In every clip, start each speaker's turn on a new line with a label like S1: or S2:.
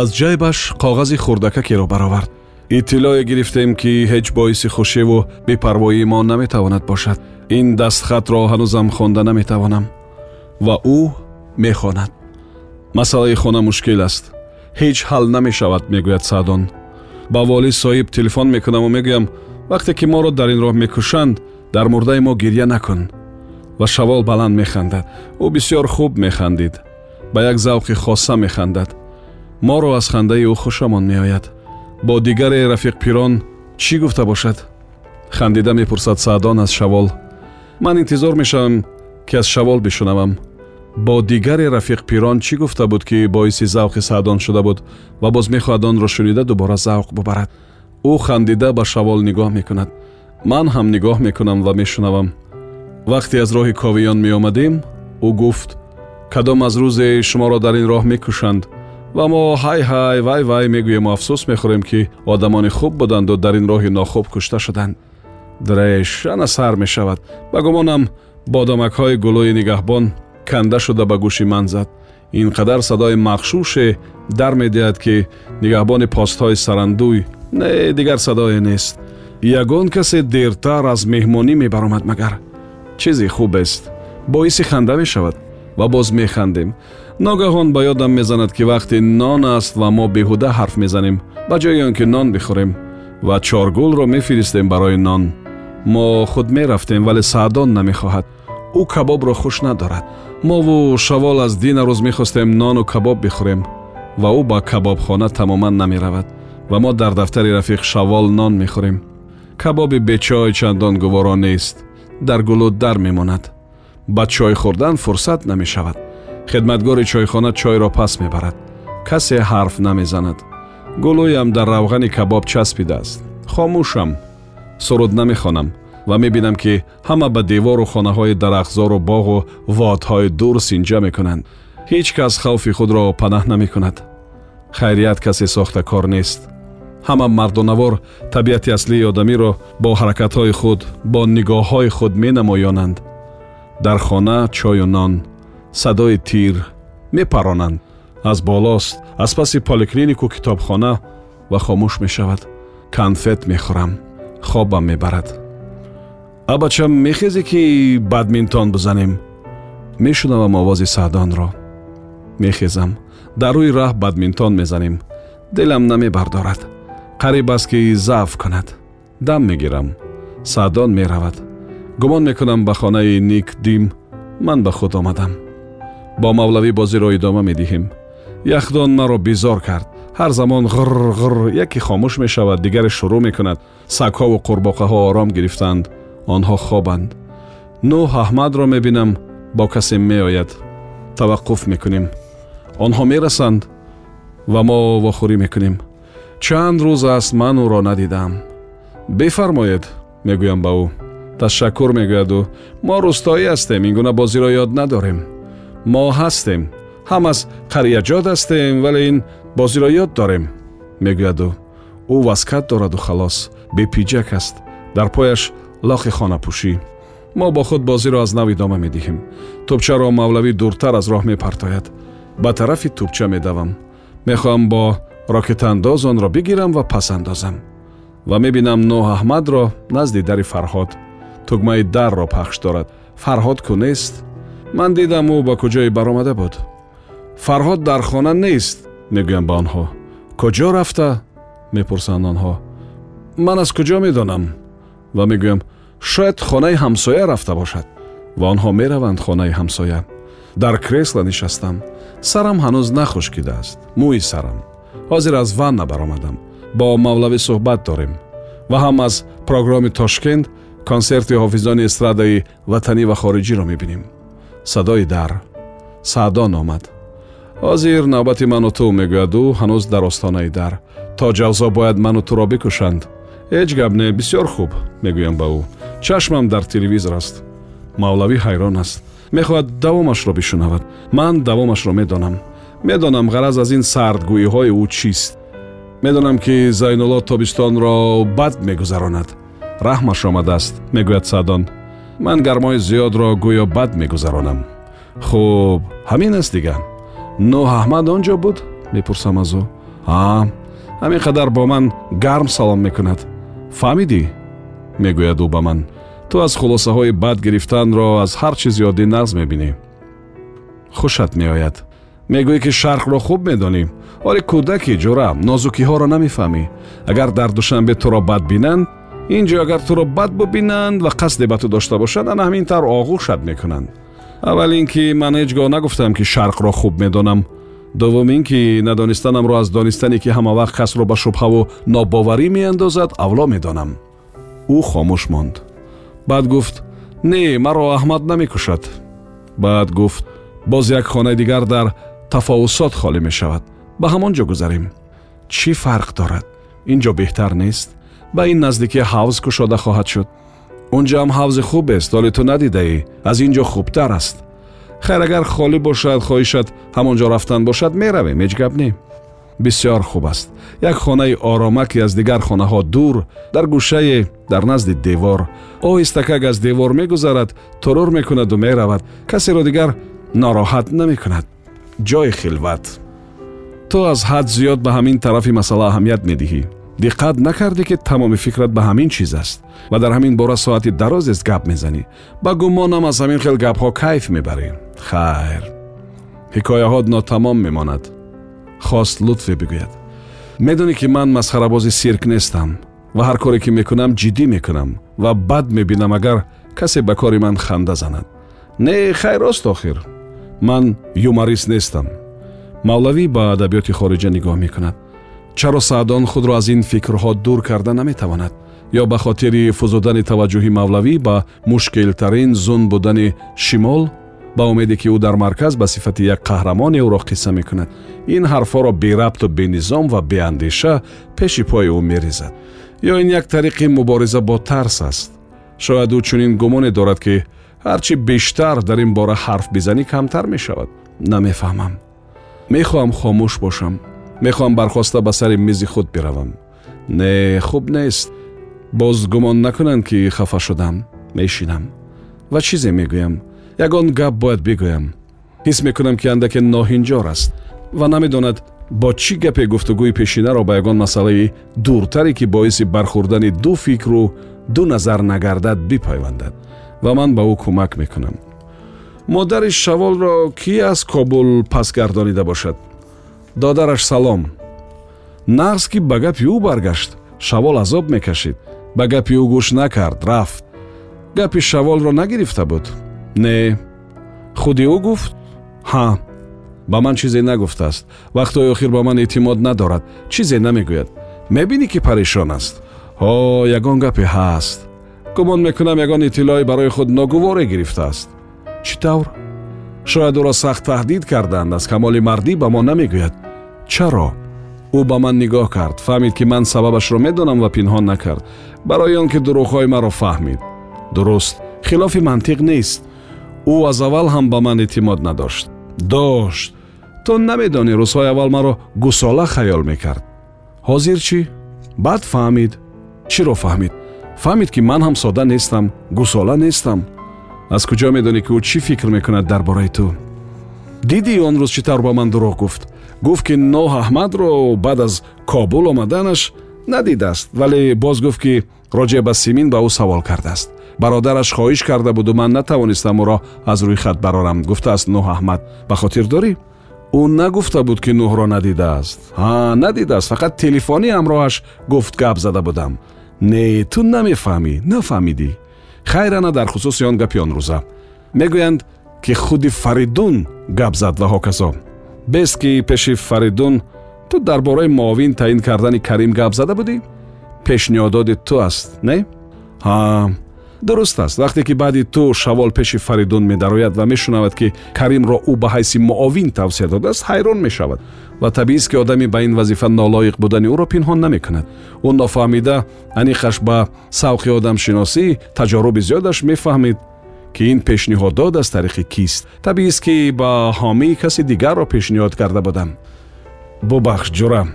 S1: аз ҷайбаш коғази хурдакакеро баровард иттилое гирифтем ки ҳеҷ боиси хушиву бепарвоии мо наметавонад бошад ин дастхатро ҳанӯзам хонда наметавонам ва ӯ мехонад масъалаи хона мушкил аст ҳеҷ ҳал намешавад мегӯяд саъдон ба воли соҳиб телефон мекунаму мегӯям вақте ки моро дар ин роҳ мекушанд дар мурдаи мо гирья накун ва шавол баланд механдад ӯ бисьёр хуб механдид ба як завқи хоса механдад моро аз хандаи ӯ хушамон меояд бо дигаре рафиқпирон чӣ гуфта бошад хандида мепурсад саъдон аз шавол ман интизор мешавам ки аз шавол бишунавам бо дигаре рафиқпирон чӣ гуфта буд ки боиси завқи саъдон шуда буд ва боз мехоҳад онро шунида дубора завқ бубарад ӯ хандида ба шавол нигоҳ мекунад ман ҳам нигоҳ мекунам ва мешунавам вақте аз роҳи ковиён меомадем ӯ гуфт кадом аз рӯзе шуморо дар ин роҳ мекушанд ва мо ҳай ҳай вай вай мегӯему афсӯс мехӯрем ки одамони хуб буданду дар ин роҳи нохуб кушта шуданд. Дреш ана сар мешавад. Ба гумонам бодамакҳои гулӯи нигаҳбон канда шуда ба гӯши ман зад. Ин қадар садои махшуше дар медиҳад ки нигаҳбони постҳои сарандӯй не дигар садое нест. Ягон касе дертар аз меҳмонӣ мебаромад магар. Чизи хубест. Боиси ханда мешавад ва боз механдем ногаҳон ба ёдам мезанад ки вақте нон аст ва мо беҳуда ҳарф мезанем ба ҷои он ки нон бихӯрем ва чоргулро мефиристем барои нон. Мо худ мерафтем вале саъдон намехоҳад. Ӯ кабобро хуш надорад. Мову шавол аз дина рӯз мехостем нону кабоб бихӯрем ва ӯ ба кабобхона тамоман намеравад ва мо дар дафтари рафиқ шавол нон мехӯрем. Кабоби бечой чандон гуворо нест дар гулӯ дар мемонад. Ба чой хӯрдан фурсат намешавад хидматгори чойхона чойро пас мебарад. Касе ҳарф намезанад. Гулӯям дар равғани кабоб часпидааст. Хомӯшам. Суруд намехонам ва мебинам ки ҳама ба девору хонаҳои дарахтзору боғу водҳои дур синҷа мекунанд. Ҳеҷ кас хавфи худро панаҳ намекунад. Хайрият касе сохтакор нест. Ҳама мардонавор табиати аслии одамиро бо ҳаракатҳои худ бо нигоҳҳои худ менамоёнанд. Дар хона чою нон садои тир мепаронанд аз болост аз паси поликлинику китобхона ва хомӯш мешавад конфет мехӯрам хобам мебарад абача мехезӣ ки бадминтон бизанем мешунавам овози саъдонро мехезам дар рӯи раҳ бадминтон мезанем дилам намебардорад қариб аст ки заъф кунад дам мегирам саъдон меравад гумон мекунам ба хонаи ник дим ман ба худ омадам бо мавлавӣ бозиро идома медиҳем яхдон маро бизор кард ҳар замон ғр ғр яке хомӯш мешавад дигаре шурӯъ мекунад сагҳову қурбоқаҳо ором гирифтанд онҳо хобанд нӯҳ аҳмадро мебинам бо касе меояд таваққуф мекунем онҳо мерасанд ва мо вохӯрӣ мекунем чанд рӯз аст ман ӯро надидам бифармоед мегӯям ба ӯ ташаккур мегӯяд ӯ мо рӯстоӣ ҳастем ин гуна бозиро ёд надорем мо ҳастем. Ҳам аз қарияҷот ҳастем вале ин бозиро ёд дорем. Мегӯяд ӯ ӯ васкат дораду халос бепиҷак аст. Дар пояш лохи хонапӯшӣ мо бо худ бозиро аз нав идома медиҳем. Тӯбчаро мавлавӣ дуртар аз роҳ мепартояд. Ба тарафи тӯбча медавам. Мехоҳам бо рокетандоз онро бигирам ва пас андозам ва мебинам нӯҳ аҳмадро назди дари фарҳод. Тугмаи дарро пахш дорад. Фарҳод ку нест ман дидам ӯ ба куҷое баромада буд. Фарҳод дар хона нест мегӯям ба онҳо. Куҷо рафта? Мепурсанд онҳо. Ман аз куҷо медонам ва мегӯям шояд хонаи ҳамсоя рафта бошад ва онҳо мераванд хонаи ҳамсоя. Дар кресла нишастам. Сарам ҳанӯз нахушкидааст мӯи сарам. Ҳозир аз ванна баромадам бо мавлавӣ суҳбат дорем ва ҳам аз программи тошкент консерти ҳофизони эстрадаи ватанӣ ва хориҷиро мебинем садои дар саъдон омад. Ҳозир навбати ману ту мегӯяд ӯ ҳанӯз дар остонаи дар. То ҷавзо бояд ману туро бикушанд ҳеҷ гап не бисёр хуб мегӯям ба ӯ. Чашмам дар телевизор аст. Мавлавӣ ҳайрон аст. Мехоҳад давомашро бишунавад. Ман давомашро медонам. Медонам ғараз аз ин сардгӯиҳои ӯ чист. Медонам ки зайнулло тобистонро бад мегузаронад раҳмаш омадааст мегӯяд саъдон ман гармои зиёдро гӯё бад мегузаронам. Хуб ҳамин аст дигар нӯҳ аҳмад он ҷо буд? Мепурсам аз ӯ. Ҳа ҳамин қадар бо ман гарм салом мекунад. Фаҳмидӣ? Мегӯяд ӯ ба ман. Ту аз хулосаҳои бад гирифтанро аз ҳар чӣ зиёдӣ нағз мебинӣ. Хушат меояд. Мегӯӣ ки шарқро хуб медонӣ. Оли кӯдаки ҷура нозукиҳоро намефаҳмӣ агар дар душанбе туро бад бинанд ин ҷо агар туро бад бубинанд ва қасде ба ту дошта бошанд ана ҳамин тавр оғӯшат мекунанд аввал ин ки ман ҳеҷ гоҳ нагуфтам ки шарқро хуб медонам дуввум ин ки надонистанамро аз донистане ки ҳамавақт касро ба шубҳаву нобоварӣ меандозад авло медонам ӯ хомӯш монд баъд гуфт не маро аҳмад намекушад баъд гуфт боз як хонаи дигар дар тафовусот холӣ мешавад ба ҳамон ҷо гузарем чӣ фарқ дорад ин ҷо беҳтар нест ба ин наздикӣ ҳавз кушода хоҳад шуд. Он ҷо ҳам ҳавзи хубест оле ту надидаӣ аз ин ҷо хубтар аст. Хайр агар холӣ бошад хоҳишат ҳамон ҷо рафтан бошад меравем ҳеҷ гап не бисёр хуб аст. Як хонаи орома ки аз дигар хонаҳо дур дар гӯшае дар назди девор. Оҳистакак аз девор мегузарад турур мекунаду меравад. Касеро дигар нороҳат намекунад. Ҷои хилват. Ту аз ҳад зиёд ба ҳамин тарафи масъала аҳамият медиҳӣ диққат накардӣ ки тамоми фикрат ба ҳамин чиз аст ва дар ҳамин бора соати дарозест гап мезанӣ. ба гумонам аз ҳамин хел гапҳо кайф мебарӣ хайр. Ҳикояҳот нотамом мемонад. Хост лутфе бигӯяд. Медонӣ ки ман масхарабози сирк нестам ва ҳар коре ки мекунам ҷиддӣ мекунам ва бад мебинам агар касе ба кори ман ханда занад. Не хайр рост охир. Ман юморист нестам. Мавлавӣ ба адабиёти хориҷа нигоҳ мекунад чаро саъдон худро аз ин фикрҳо дур карда наметавонад ё ба хотири фузудани таваҷҷӯҳи мавлавӣ ба мушкилтарин зун будани шимол ба умеде ки ӯ дар марказ ба сифати як қаҳрамоне ӯро қисса мекунад. Ин ҳарфҳоро берабту бенизом ва беандеша пеши пои ӯ мерезад. Ё ин як тариқи мубориза бо тарс аст. Шояд ӯ чунин гумоне дорад ки ҳарчи бештар дар ин бора ҳарф бизанӣ камтар мешавад. Намефаҳмам. Мехоҳам хомӯш бошам мехоҳам бархоста ба сари мизи худ биравам. Не хуб нест. Боз гумон накунанд ки хафа шудам мешинам. Ва чизе мегӯям? Ягон гап бояд бигӯям. Ҳис мекунам ки андаке ноҳинҷор аст. Ва намедонад бо чӣ гапе гуфтугӯи пешинаро ба ягон масъалаи дуртаре ки боиси бархӯрдани ду фикру ду назар нагардад бипайвандад. Ва ман ба ӯ кӯмак мекунам. Модари шаволро кӣ аз кобул пас гардонида бошад додараш салом. Нағз ки ба гапи ӯ баргашт шавол азоб мекашид. Ба гапи ӯ гӯш накард рафт. Гапи шаволро нагирифта буд. Не. Худи ӯ гуфт ҳа ба ман чизе нагуфтааст. Вақтҳои охир ба ман эътимод надорад. Чизе намегӯяд. Мебинӣ ки парешон аст? Ҳо ягон гапе ҳаст. Гумон мекунам ягон иттилои барои худ ногуворе гирифтааст чӣ тавр? Шояд ӯро сахт таҳдид карданд аз камоли мардӣ ба мо намегӯяд чаро ӯ ба ман нигоҳ кард фаҳмид ки ман сабабашро медонам ва пинҳон накард барои он ки дурӯғҳои маро фаҳмид дуруст хилофи мантиқ нест ӯ аз аввал ҳам ба ман эътимод надошт дошт ту намедонӣ рӯзҳои аввал маро гусола хаёл мекард ҳозир чӣ баъд фаҳмид чиро фаҳмид фаҳмид ки ман ҳам сода нестам гусола нестам аз куҷо медонӣ ки ӯ чӣ фикр мекунад дар бораи ту дидӣ он рӯз чӣ тавр ба ман дурӯғ гуфт гуфт ки ноҳ аҳмадро баъд аз кобул омаданаш надидааст вале боз гуфт ки роҷеъ ба симин ба ӯ савол кардааст. Бародараш хоҳиш карда буду ман натавонистам ӯро аз рӯи хат барорам. Гуфтааст нӯҳ аҳмад ба хотир дорӣ? Ӯ нагуфта буд ки нӯҳро надидааст. Ҳа надидааст фақат телефонӣ ҳамроҳаш гуфт гап зада будам. Не ту намефаҳмӣ нафаҳмидӣ. Хайрана дар хусуси он гапи он рӯза. Мегӯянд ки худи фаридун гап зад ва ҳоказо бест ки пеши фаридун ту дар бораи муовин таъин кардани карим гап зада будӣ? Пешниҳододи ту аст не? Ҳа дуруст аст. Вақте ки баъди ту шавол пеши фаридун медарояд ва мешунавад ки каримро ӯ ба ҳайси муовин тавсия додааст ҳайрон мешавад. Ва табиист ки одаме ба ин вазифа нолоиқ будани ӯро пинҳон намекунад. Ӯ нофаҳмида аниқаш ба савқи одамшиносӣ таҷоруби зиёдаш мефаҳмид ки ин пешниҳоддод аз тариқи кист. Табиист ки ба ҳомии каси дигарро пешниҳод карда будам бубахш ҷурам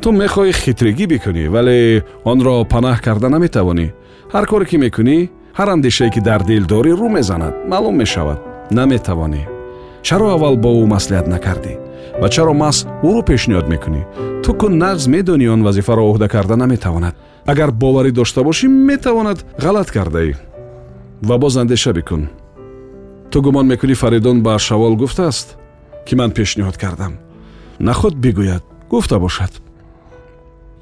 S1: ту мехоҳӣ хитригӣ бикунӣ вале онро панаҳ карда наметавонӣ. Ҳар коре ки мекунӣ ҳар андешае ки дар дил дорӣ рӯ мезанад маълум мешавад наметавонӣ. Чаро аввал бо ӯ маслиҳат накардӣ ва чаро маҳз ӯро пешниҳод мекунӣ? Ту ку нағз медонӣ он вазифаро ӯҳда карда наметавонад. Агар боварӣ дошта бошӣ метавонад ғалат кардаӣ ва боз андеша бикун. Ту гумон мекунӣ фаридун ба шавол гуфтааст ки ман пешниҳод кардам. Нахуд бигӯяд гуфта бошад.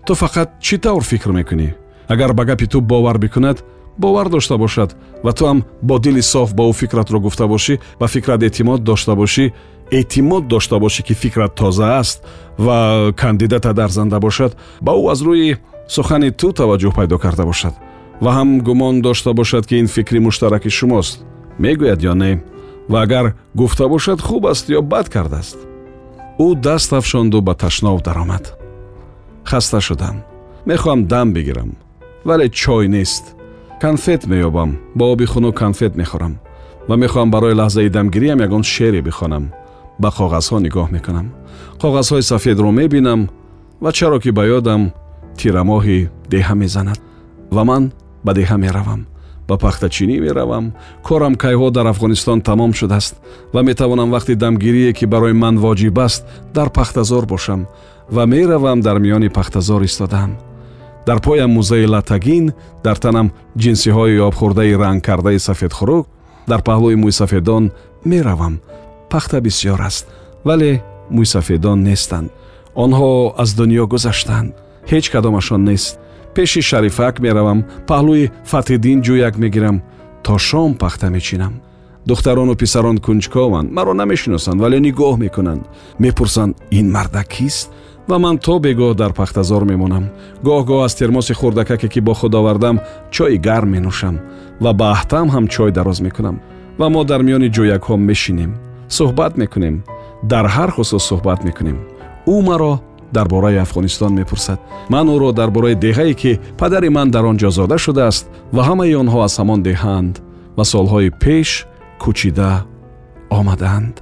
S1: Ту фақат чӣ тавр фикр мекунӣ? Агар ба гапи ту бовар бикунад бовар дошта бошад ва ту ҳам бо дили соф ба ӯ фикратро гуфта бошӣ ва фикрат эътимод дошта бошӣ эътимод дошта бошӣ ки фикрат тоза аст ва кандидата дарзанда бошад ба ӯ аз рӯи сухани ту таваҷҷӯҳ пайдо карда бошад ва ҳам гумон дошта бошад ки ин фикри муштараки шумост. Мегӯяд ё не? Ва агар гуфта бошад хуб аст ё бад кардааст? Ӯ даст афшонду ба ташнов даромад. Хаста шудам. Мехоҳам дам бигирам. Вале чой нест. Конфет меёбам. Бо оби хунук конфет мехӯрам. Ва мехоҳам барои лаҳзаи дамгириам ягон шеъре бихонам. Ба коғазҳо нигоҳ мекунам. Коғазҳои сафедро мебинам. Ва чаро ки ба ёдам тирамоҳи деҳа мезанад. Ва ман ба деҳа меравам. Ба пахтачинӣ меравам. Корам кайҳо дар афғонистон тамом шудааст ва метавонам вақти дамгирие ки барои ман воҷиб аст дар пахтазор бошам ва меравам дар миёни пахтазор истодаам. Дар поям музаи латагин дар танам ҷинсиҳои обхӯрдаи ранг кардаи сафедхӯрок дар паҳлӯи мӯйсафедон меравам. Пахта бисьёр аст вале мӯйсафедон нестанд. Онҳо аз дунё гузаштанд. Ҳеҷ кадомашон нест пеши шарифак меравам паҳлӯи фатҳиддин ҷӯяк мегирам то шом пахта мечинам. Духтарону писарон кунҷкованд маро намешиносанд вале нигоҳ мекунанд. Мепурсанд ин марда кист? ва ман то бегоҳ дар пахтазор мемонам. Гоҳ-гоҳ аз термоси хурдакаке ки бо худ овардам чойи гарм менӯшам ва ба аҳтам ҳам чой дароз мекунам. Ва мо дар миёни ҷӯякҳо мешинем суҳбат мекунем дар ҳар хусус суҳбат мекунем. Ӯ маро дар бораи афғонистон мепурсад. Ман ӯро дар бораи деҳае ки падари ман дар он ҷо зода шудааст ва ҳамаи онҳо аз ҳамон деҳаанд ва солҳои пеш кӯчида омадаанд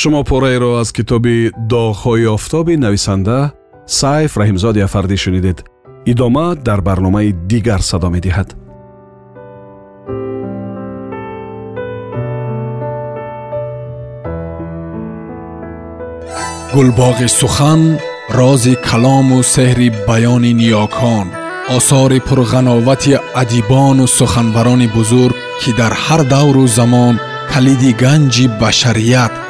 S1: шумо пораеро аз китоби доғҳои офтоби нависанда сайф раҳимзоди афардӣ шунидед. Идома дар барномаи дигар садо медиҳад.
S2: Гулбоғи сухан рози калому сеҳри баёни ниёкон осори пурғановати адибону суханбарони бузург ки дар ҳар давру замон калиди ганҷи башарият